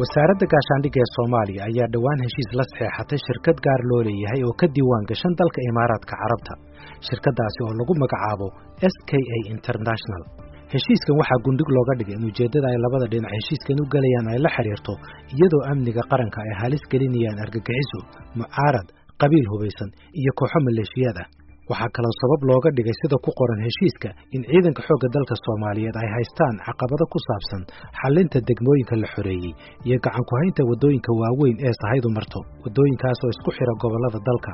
wasaaradda gaashaandhigga ee soomaaliya ayaa dhowaan heshiis la saxeexatay shirkad gaar loo leeyahay oo ka diiwaan gashan dalka imaaraadka carabta shirkaddaasi oo lagu magacaabo s k a international. Heshiiskan waxaa gundhig looga dhigay in ujeeddada ay labada dhinac heshiiskan u gelayaan ay la xidhiirto iyadoo amniga qaranka ay halis gelinayaan argagixiso mucaarad qabiil hubaysan iyo kooxo maleeshiyaad ah waxaa kaloo sabab looga dhigay sida ku qoran heshiiska in ciidanka xoogga dalka soomaaliyeed ay haystaan caqabado ku saabsan xallinta degmooyinka la xoreeyey iyo gacan ku-haynta waddooyinka waaweyn ee sahaydu marto waddooyinkaas oo isku xidha gobollada dalka.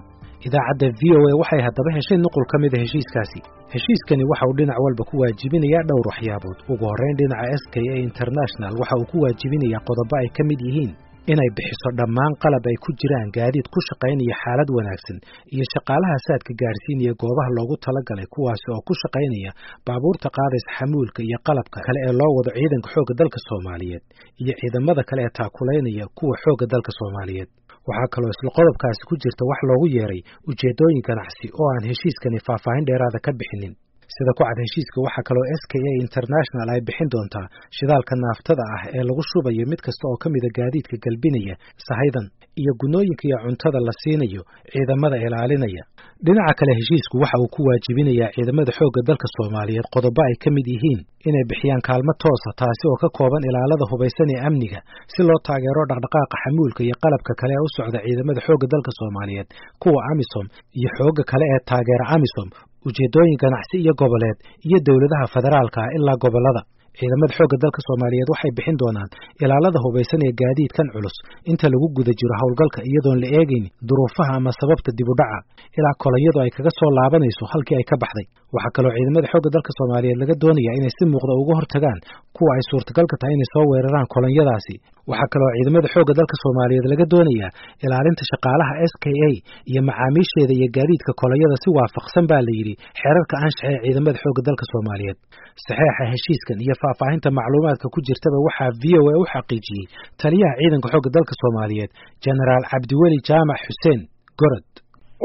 Idaacadda v o a waxay haddaba heshay nuqul ka mida heshiiskaasi. Heshiiskani waxa uu dhinac walba ku waajibinayaa dhowr waxyaabood. Ugu horrayn dhinaca s k a international waxa uu ku waajibinayaa qodobo ay ka mid yihiin inay bixiso dhammaan qalab ay ku jiraan gaadiid ku shaqaynaya xaalad wanaagsan iyo shaqaalaha saadka gaadhsiinaya goobaha loogu talagalay kuwaasi oo ku shaqaynaya baabuurta qaadaysa xamuulka iyo qalabka kale ee loo wado ciidanka xoogga dalka soomaaliyeed iyo ciidamada kale ee taakulaynaya kuwa xoogga dalka soomaaliyeed. Waxaa kaloo isla qodobkaasi ku jirta wax loogu yeeray ujeeddooyin ganacsi oo aan heshiiskani faahfaahin dheeraada ka bixinin sida ku cad heshiiska waxaa kaloo s k a international ay bixin doontaa shidaalka naaftada ah ee lagu shubayo mid kasta oo ka mida gaadiidka galbinaya sahaydan iyo gunooyinka iyo cuntada la siinayo ciidamada ilaalinaya. Dhinaca kale heshiisku waxa uu ku waajibinayaa ciidamada xoogga dalka soomaaliyeed qodobo ay ka mid yihiin inay bixiyaan kaalmo toosa taasi oo ka kooban ilaalada hubaysan ee amniga si loo taageero dhaqdhaqaaqa xamuulka iyo qalabka kale ee u socda ciidamada xoogga dalka soomaaliyeed kuwa amisom iyo xoogga kale ee taageera amisom ujeeddooyin ganacsi iyo goboleed iyo dowladaha federaalka ah ilaa gobollada ciidamada xoogga dalka soomaaliyeed waxay bixin doonaan ilaalada hubaysan ee gaadiidkan culus. Inta lagu guda jiro howlgalka iyadoon la eegayn duruufaha ama sababta dibudhaca ilaa kolonyadu ay kaga soo laabanayso halkii ay ka baxday. Waxaa kaloo ciidamada xoogga dalka soomaaliyeed laga doonayaa inay si muuqda uga hortagaan kuwa ay suurtagalka tahay inay soo weeraraan kolonyadaasi waxaa kaloo ciidamada xoogga dalka soomaaliyeed laga doonayaa ilaalinta shaqaalaha s k a iyo macaamiisheeda iyo gaadiidka kolonyada si waafaqsan baa la yidhi xeerarka anshaxa ee ciidamada xoogga dalka soomaaliyeed. Saxeexa heshiiskan iyo faahfaahinta macluumaadka ku jirtaba waxaa v o a u xaqiijiyey taliyaha ciidanka xoogga dalka soomaaliyeed genaraal cabdiweli jaamac xuseen gorod.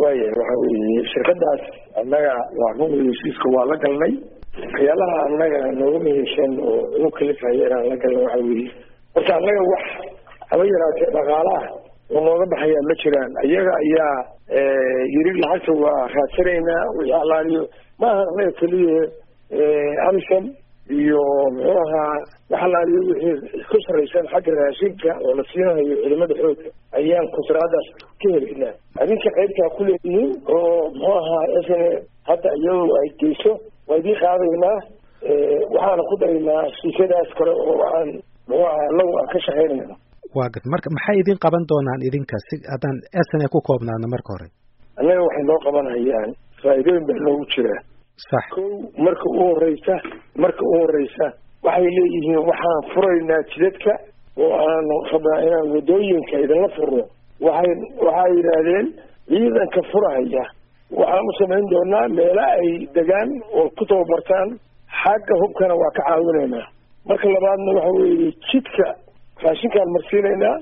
Waaya waxa weeye shirkadaas annaga waa run heshiiska waa la galnay. Waxyaalaha annaga nooga muhiimsan oo ugu kalifaya inaan la galna waxa weeye horta annaga wax haba yaraatee dhaqaalaah oo nooga baxayaa ma jiraan. Iyaga ayaa yiri lacagta waa raadsanaynaa wixii allaaliyo. Maaha annaga keliya amison iyo muxuu ahaa wax allaaliyo wixii ku saraysan xagga raashinka oo la siinayo ciidamada xoogga ayaan kuntaraadaas ka helaynaa adinka qaybtaa ku leeyihiin oo muxuu ahaa sn hadda iyadu ay geyso waa idiin qaadaynaa waxaana ku daraynaa shiishadaas kale oo aan muxuu ahaa lagu aan ka shaqaynayno waa gad marka maxay idin qaban doonaan idinka si haddaan sn ku koobnaano marka hore? Annaga waxay noo qabanhayaan faa'iidooyin baa noogu jiraa sax. Kow marka u horeysa marka u horeysa waxay leeyihiin waxaan furaynaa jidadka oo aan rabnaa inaan waddooyinka idinla furno. Waxay waxay yidhaahdeen ciidanka furahaya waxaan u samayn doonaa meelo ay degaan oo ku tababartaan. Xagga hubkana waa ka caawinaynaa. Marka labaadna waxa weeye jidka raashinkaan marsiinaynaa.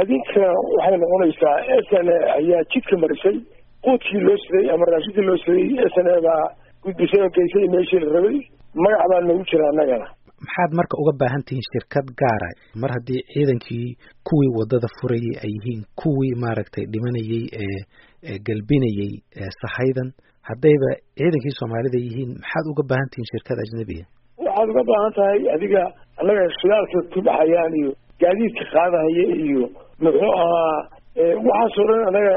Adinkana waxay noqonaysaa s n a ayaa jidka marisay quudkii loo siday ama raashinkii loo siday s n a baa gudbisay oo geysay meeshii la rabay magac baa noogu jira annagana maxaad marka uga baahan tihiin shirkad gaara mar haddii ciidankii kuwii waddada furayay ay yihiin kuwii maaragtay dhimanayey ee galbinayey sahaydan haddayba ciidankii soomaalida yihiin maxaad uga baahan tihiin shirkad ajnabiya waxaad uga baahan tahay adiga annaga shidaalka ku baxayaan iyo gaadiidka qaadahaya iyo muxuu ahaa waxaasoo dhan annaga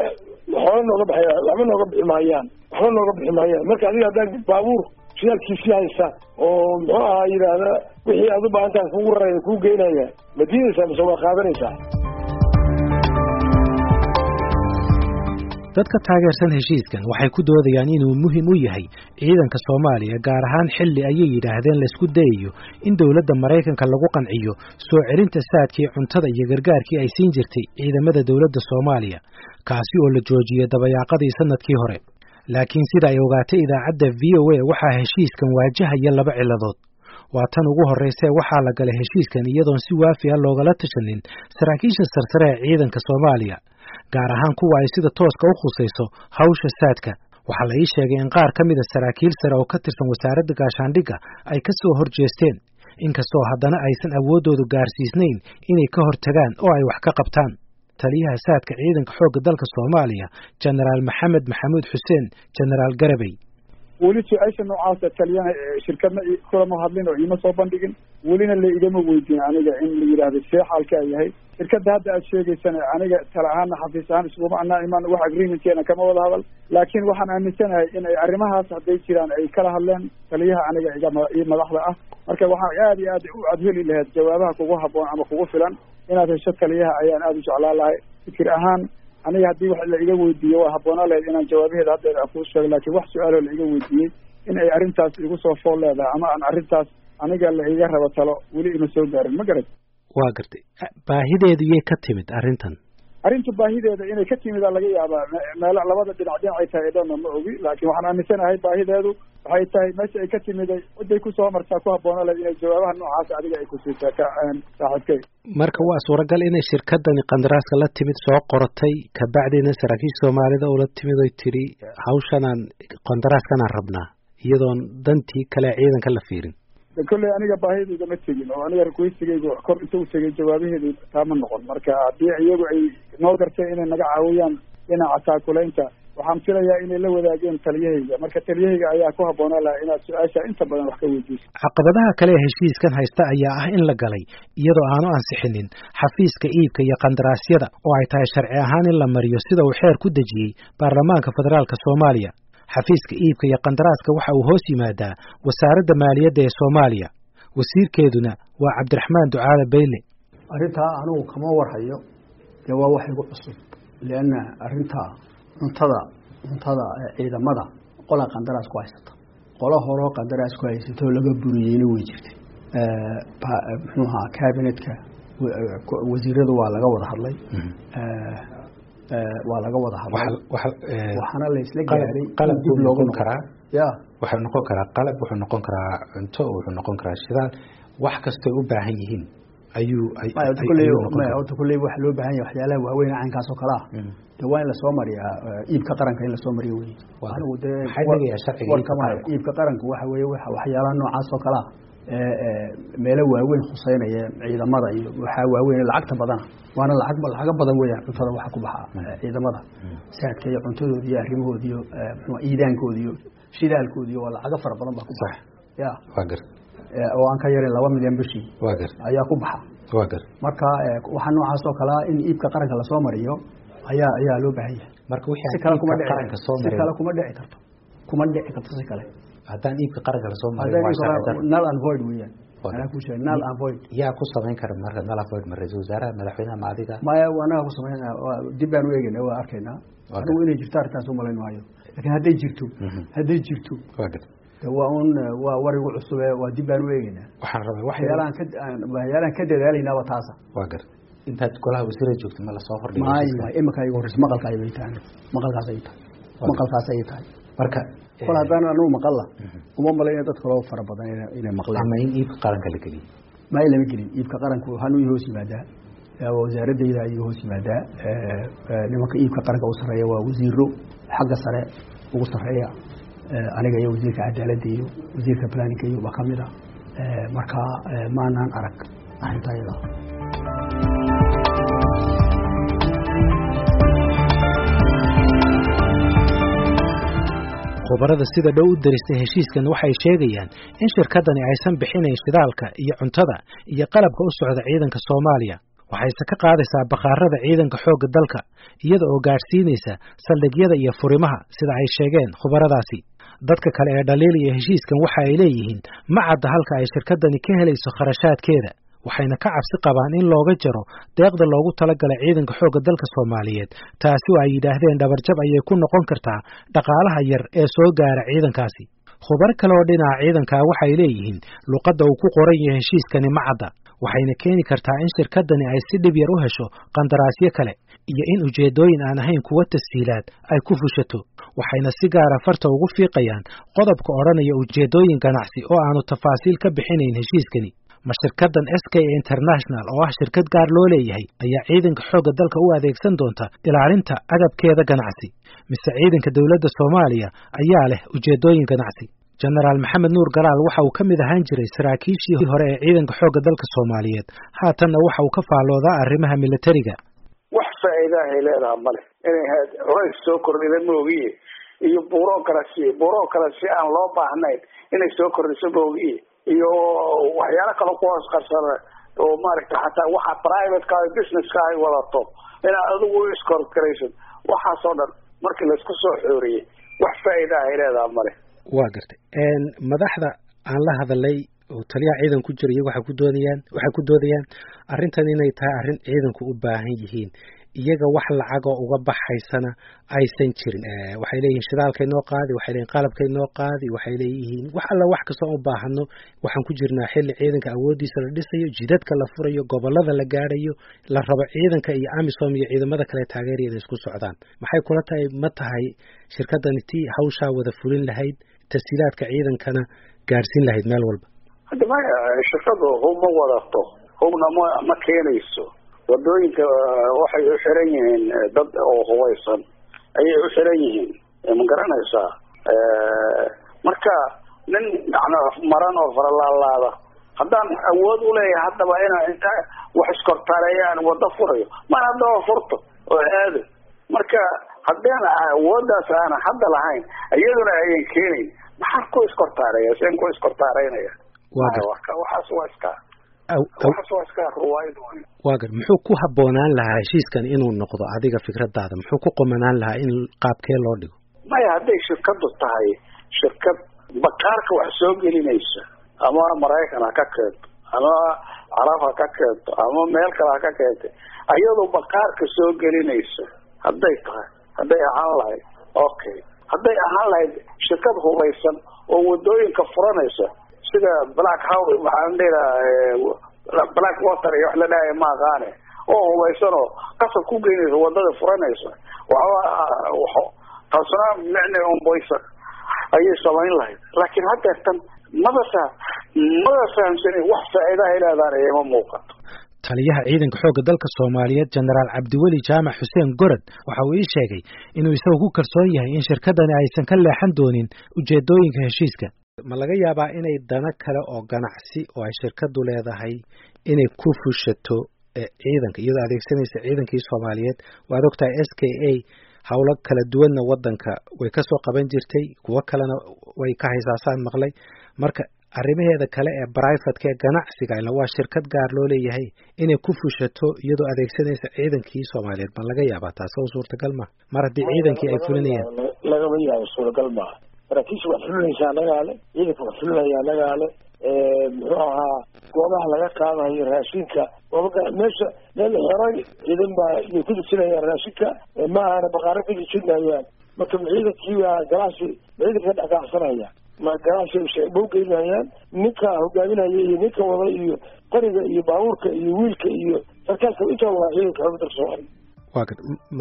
waxooga nooga baxaya waxba nooga bixi maayaan. Waxba nooga bixi maayaan. Marka adiga haddaan baabuur shidaalkiisii haysa oo muxuu ahaa yidhaahda wixii aad u baahan tahay kugu raraya kuu geynaya ma diidaysaa mise waa qaadanaysaa dadka taageersan heshiiskan waxay ku doodayaan inuu muhiim u yahay ciidanka soomaaliya gaar ahaan xilli ayay yidhaahdeen laysku dayayo in dowladda maraykanka lagu qanciyo soo celinta saadkii cuntada iyo gargaarkii ay siin jirtay ciidamada dowladda soomaaliya kaasi oo la joojiyey dabayaaqadii sannadkii hore. Laakiin sida ay ogaatay idaacadda v o a waxaa heshiiskan waajahaya laba ciladood. Waa tan ugu horraysee waxaa la galay heshiiskan iyadoon si waafi ah loogala tashanin saraakiisha sarsare ee ciidanka soomaaliya gaar ahaan kuwa ay sida tooska u khusayso hawsha saadka. Waxaa la ii sheegay in qaar ka mida saraakiil sare oo ka tirsan wasaaradda gaashaandhigga ay ka soo horjeesteen inkastoo haddana aysan awooddoodu gaarsiisnayn inay ka hortagaan oo ay wax ka qabtaan. Taliyaha saadka ciidanka xoogga dalka soomaaliya jenaraal maxamed maxamuud xuseen jenaraal garabey weli su'aasha noocaasa taliyana shirkadna kulama hadlin oo iima soo bandhigin. Welina la igama weydiin aniga in la yidhaahdo see xaalkaa yahay. Shirkadda hadda aad sheegaysana aniga tala ahaana xafiis ahaan iskuma anaa imaan wax agreementkeena kama wada hadal. Laakiin waxaan aaminsanahay in ay arrimahaas hadday jiraan ay kala hadleen taliyaha aniga iga ii madaxda ah. Marka waxaan aad iyo aad u adheli lahayd jawaabaha kugu habboon ama kugu filan. Inaad hesho taliyaha ayaan aada u jeclaan lahay. Fikir ahaan aniga haddii wax la iga weydiiyo waa habboonaa lahayd inaan jawaabaheeda haddeer kuu sheego laakiin wax su'aaloo la iga weydiiyey in ay arrintaas igu soo fool leedahay ama aan arrintaas aniga la iga rabo talo weli ima soo gaarin. Ma garat waa gartay. Baahideedu yay ka timid arrintan arrintu baahideeda inay ka timid aa laga yaabaa. Meel labada dhinac dhinacay tahay idhana ma ogi laakiin waxaan aaminsanahay baahideedu waxay tahay meesha ay ka timiday ciday ku soo martaa ku habboona lahayd inay jawaabaha noocaas adiga ay ku siisaa ka saaxiibkay marka waa suuragal inay shirkadani qandaraaska la timid soo qoratay kabacdina saraakiisha soomaalida ula timid oy tidhi hawshanaan qandaraaskanaan rabnaa iyadoon dantii kale ciidanka la fiirin kolley aniga baahidayda ma tegin oo aniga requestigaygu kor inta u tegay jawaabaheedu taama noqon. Marka haddii iyagu ay noo garteen inay naga caawiyaan dhinaca taakulaynta waxaan filayaa inay la wadaageen taliyahayga. Marka taliyahayga ayaa ku habboonaa lahaa inaad su'aasha inta badan wax ka weydiiso. Caqabadaha kale ee heshiiskan haysta ayaa ah in la galay iyadoo aanu ansixinin xafiiska iibka iyo qandaraasyada oo ay tahay sharci ahaan in la mariyo sida uu xeer ku dejiyey baarlamaanka federaalka soomaaliya xafiiska iibka iyo qandaraaska waxa uu hoos yimaadaa wasaaradda maaliyadda ee soomaaliya. Wasiirkeeduna waa cabdiraxmaan ducaale beyle arrintaa anugu kama warhayo dee waa wax igu cusub leanna arrintaa cuntada cuntada ciidamada qolaa qandaraas ku haysata. Qolo horoo qandaraas ku haysatoo laga buriyeyna way jirtay. Muxuu ahaa cabinetka wasiiradu waa laga wada hadlay waa laga wada hadlay. Waxaana la isla gaaray qalab dib loogu noqon karaa. wuxuu noqon karaa qalab wuxuu noqon karaa cunto wuxuu noqon karaa shidaal. Wax kastay u baahan yihiin ayuu waxa loo baahan yahay waxyaalaha waaweyn caynkaas oo kale ah. Mm. dee waa in la soo mariyaa eh, iibka qaranka in la soo mariyo wey anigu iibka qaranku waxa weeye waxyaalaha noocaas oo kale ah meelo waaweyn khuseynaya ciidamada iyo waxaa waaweyn lacagta badana. Waana lacaga badan weeyaan cuntada waxa ku baxa eh, ciidamada. Saadka iyo cuntadoodi iyo arrimahoodi iyo ahaa, iidaankoodi iyo shidaalkoodi iyo waa lacago fara badan baa ku baxa. Ya. Waa gar. Oo aan ka yarin laba milyan bishii. Waa gar. Ayaa ku baxa. Waa gar. Marka waxaa noocaas oo kale ah in iibka qaranka la soo mariyo ayaa ayaa loo baahan yahay. Si kale kuma dhici karto. Kuma dhici karto si kale haddaan iibka qaranka la soo maray Haddii waa iibka sharci qaranka- darro. null and void weeyaan. Waa anaa kuu sheegay null and void yaa ku samayn kara marka nala void ma ra'iisul wasaaraha madaxweynaha ma adiga? Maya anaga ku samaynaa waa- dib baan u eegayna waa arkaynaa. Waa anigu inay jirto arrintaas u malayn maayo laakiin hadday jirto Mhm. hadday jirto waa un waa warigu cusube waa dib baan u eegaynaa waxaan rabaa waxyaalaan ka dadaalaynaaba taasa. Waa gar intaad golaha wasiirada joogta ma la soo heshiiska? imika igu horreysa maqalka ay bay tahay. Maqalkaas ay tahay. Maqalkaas ay tahay. Marka kol eh, haddaan anugu maqalla Mhm. uma malayna dad kaloo fara badan ina- inay maqleen. Ama in iibka qaranka la geliyo ma lama gelin. Iibka qaranku waxaan u hoos yimaadaa. Ee wasaaradayda ayuu hoos yimaadaa. Ee, nimanka iibka qaranka u sarreeya waa wasiiro xagga sare ugu sarreeya. Ee, aniga iyo wasiirka cadaaladda iyo wasiirka planninka iyo ba ka mid a. Ee, marka ee, maanaan arag arrinta iyada khubarada sida dhow u daristay heshiiskan waxay sheegayaan in shirkadani aysan bixinayn shidaalka iyo cuntada iyo qalabka u socda ciidanka soomaaliya. Waxayse ka qaadaysaa bakhaarada ciidanka xoogga dalka iyada oo gaadhsiinaysa saldhigyada iyo furimaha sida ay sheegeen khubaradaasi. Dadka kale ee dhaliilaya heshiiskan waxa ay leeyihiin ma cadda halka ay shirkadani ka helayso kharashaadkeeda waxayna ka cabsi qabaan in looga jaro deeqda loogu talagalay ciidanka xoogga dalka soomaaliyeed. Taasi oo ay yidhaahdeen dhabarjab ayay ku noqon kartaa dhaqaalaha yar ee soo gaara ciidankaasi. Khubaro kale oo dhinaca ciidankaa waxay leeyihiin luqadda uu ku qoran yahay heshiiskani ma cadda. Waxayna keeni kartaa in shirkadani ay si dhib yar u hesho qandaraasyo kale iyo in ujeeddooyin aan ahayn kuwa tashiilaad ay ku fushato. Waxayna si gaara farta ugu fiiqayaan qodobka odhanaya ujeeddooyin ganacsi oo aanu tafaasiil ka bixinayn heshiiskani ma shirkaddan s k international oo ah shirkad gaar loo leeyahay ayaa ciidanka xoogga dalka u adeegsan doonta ilaalinta agabkeeda ganacsi mise ciidanka dowladda soomaaliya ayaa leh ujeeddooyin ganacsi. Jenaraal maxamed nuur galaal waxa uu ka mid ahaan jiray saraakiishii hore ee ciidanka xoogga dalka soomaaliyeed. Haatanna waxa uu ka faalloodaa arrimaha militariga wax faa'iidaahay leedaha male inay culays soo kordhida moogiye iyo buroocracy buroocracy aan loo baahnayn inay soo kordhiso moogiye iyo waxyaalo kale ku hoos qarsana oo maaragta xataa waxa privateka businesska ay wadato. Inaad adigu u iskorkaraysid waxaasoo dhan markii la isku soo xooriyey wax faa'iidaahay leedaha male waa gartay. Madaxda aan la hadalay oo taliyaha ciidan ku jira iyagu waxay ku doonayaan waxay ku doodayaan arrintan inay tahay arrin ciidanku u baahan yihiin iyaga wax lacagoo uga baxaysana aysan jirin. Waxay leeyihiin shidaalkay noo qaadi waxay leeyihiin qalabkay noo qaadi waxay leeyihiin wax alla wax kastoo u baahano waxaan ku jirnaa xilli ciidanka awooddiisa la dhisayo jidadka la furayo gobollada la gaadhayo la rabo ciidanka iyo amisom iyo ciidamada kale taageeraya inay isku socdaan. Maxay kula tahay ma tahay shirkadani tii hawshaa wada fulin lahayd tashiilaadka ciidankana gaadhsiin lahayd meel walba? Hadda maya shirkadu hub ma wadato hubna ma ma keenayso waddooyinka waxay u xiran yihiin dad oo hubaysan. Ayay u xiran yihiin. Ma garanaysaa? Marka nin yani maran oo faralaalaada haddaan awood uleeyahay haddaba inaa inta wax iskortaareeyaan wado furayo. Man haddaba furto oo aado. Marka haddaan awooddaas aana hadda lahayn iyaduna ayan keenayn maxaa ku iskortaareeya seen ku iskortaareynaya waxaas waa iska waa gar muxuu ku habboonaan lahaa heshiiskan inuu noqdo adiga fikradaada? Muxuu ku qomanaan lahaa in qaabkee loo dhigo? Maya hadday shirkadu tahay shirkad bakaarka wax soo gelinaysa ama maraykan ha ka keento ama carab ha ka keento ama meel kale ha ka keentay ayadoo bakaarka soo gelinaysa hadday tahay hadday ahaan lahayd okay. Hadday ahaan lahayd shirkad hubaysan oo waddooyinka furanaysa sida black house waxaan dhihaa black water iyo wax la dhahay ma aqaane oo hubaysan oo qasab ku geynaysa waddada furanaysa waxba taasna micne unboysa ayay samayn lahayd. Laakiin haddeertan maba fa maba fahamsanin wax faa'iidaha leedaan ima muuqato. Taliyaha ciidanka xoogga dalka soomaaliyeed jenaraal cabdiweli jaamac xuseen gorod waxa uu ii sheegay inuu isagu ku kalsoon yahay in shirkadani aysan ka leexan doonin ujeedooyinka heshiiska ma laga yaabaa inay dano kale oo ganacsi oo ay shirkadu leedahay inay ku fushato ciidanka iyadoo adeegsanaysa ciidankii soomaaliyeed? Waad ogtahay s k a howlo kala duwanna waddanka way ka soo qaban jirtay kuwo kalena way ka haysaasaan maqlay. Marka arrimaheeda kale ee brivatka ee ganacsiga ila waa shirkad gaar loo leeyahay inay ku fushato iyadoo adeegsanaysa ciidankii soomaaliyeed. Ma laga yaabaa taas? Oo suurtagal ma. Mar haddii ciidankii ay fulinayaan. lagama yaabo suuragal maaha maraakiisha wax fulinaysa anagaa le ciidanka wax fulinaya anagaa le muxuu ahaa goobaha laga qaadayo raashinka. Meesha meel xoray ciidan baa yay ku dejinayaan raashinka. Ma ahana baqaaro ku dejinayaan marka ciidankii baa ganacsi ciidanka ka dhexgaacsanaya ma ganacsi ba ugeynayaan ninka hogaaminaya iyo ninka wada iyo qariga iyo baabuurka iyo wiilka iyo sarkaalka intaa waa ciidanka dalka soomaaliya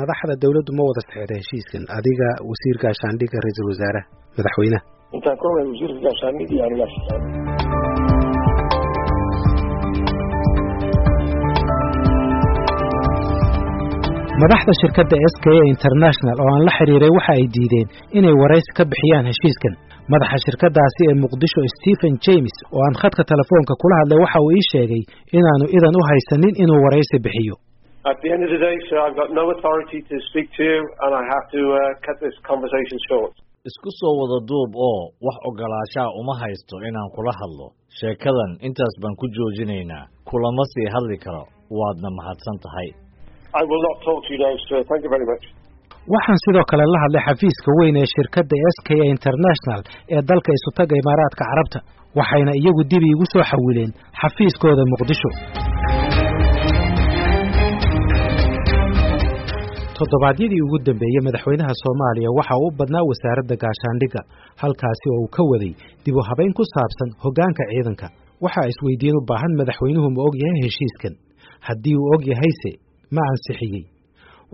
madaxda dawladdu ma wada saxeexda heshiiskan adiga wasiir gaashaandhigga ra'iisul wasaaraha madaxweynaha intaan ogahay wasiirka gaashaandhig iyo anigaa madaxda shirkadda s k a international oo aan la xiriiray waxa ay diideen inay waraysi ka bixiyaan heshiiskan. Madaxa shirkaddaasi ee muqdisho stephen james oo aan khadka telefoonka kula hadlay waxa uu ii sheegay inaanu idan u haysanin inuu waraysi bixiyo At the end of the day, sir, I've got no authority to speak to you, and I have to uh, cut this conversation short. isku soo wada duub oo wax ogolaanshaa uma haysto inaan kula hadlo sheekadan intaas baan ku joojinaynaa kulama sii hadli karo waadna mahadsan tahay I will not talk to you now, sir. Thank you very much. waxaan sidoo kale la hadlay xafiiska weyn ee shirkadda s k a international ee dalka isutaga imaaraadka carabta waxayna iyagu dib iigu soo xawileen xafiiskooda muqdisho toddobaadyadii ugu dambeeyey madaxweynaha soomaaliya waxa uu badnaa wasaaradda gaashaandhigga halkaasi oo uu ka waday dib u habayn ku saabsan hoggaanka ciidanka. Waxaa isweydiin u baahan madaxweynuhu ma og yahay heshiiskan. Haddii uu og yahayse ma ansixiyey.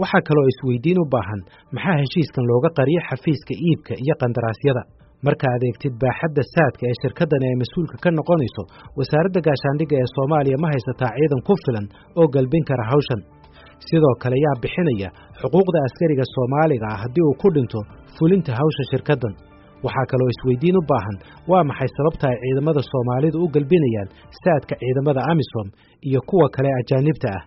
Waxaa kaloo isweydiin u baahan maxaa heshiiskan looga qariyay xafiiska iibka iyo qandaraasyada? Marka adeegtid baaxadda saadka ee shirkaddan ay mas'uulka ka noqonayso wasaaradda gaashaandhigga ee soomaaliya ma haysataa ciidan ku filan oo galbin kara hawshan sidoo kale yaa bixinaya xuquuqda askariga soomaaliga ah haddii uu ku dhinto fulinta hawsha shirkaddan waxaa kaloo isweydiin u baahan waa maxay sababta ay ciidamada soomaalidu u galbinayaan saadka ciidamada amisom iyo kuwa kale ajaanibta ah?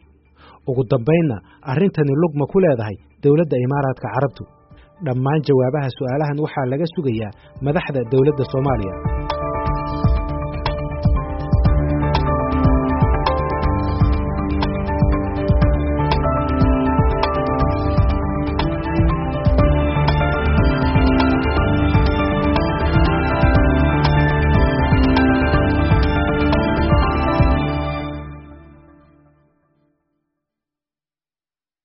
Ugu dambaynna arrintani lugma ku leedahay dowladda imaaraadka carabtu. Dhammaan jawaabaha su'aalahan waxaa laga sugayaa madaxda dowladda soomaaliya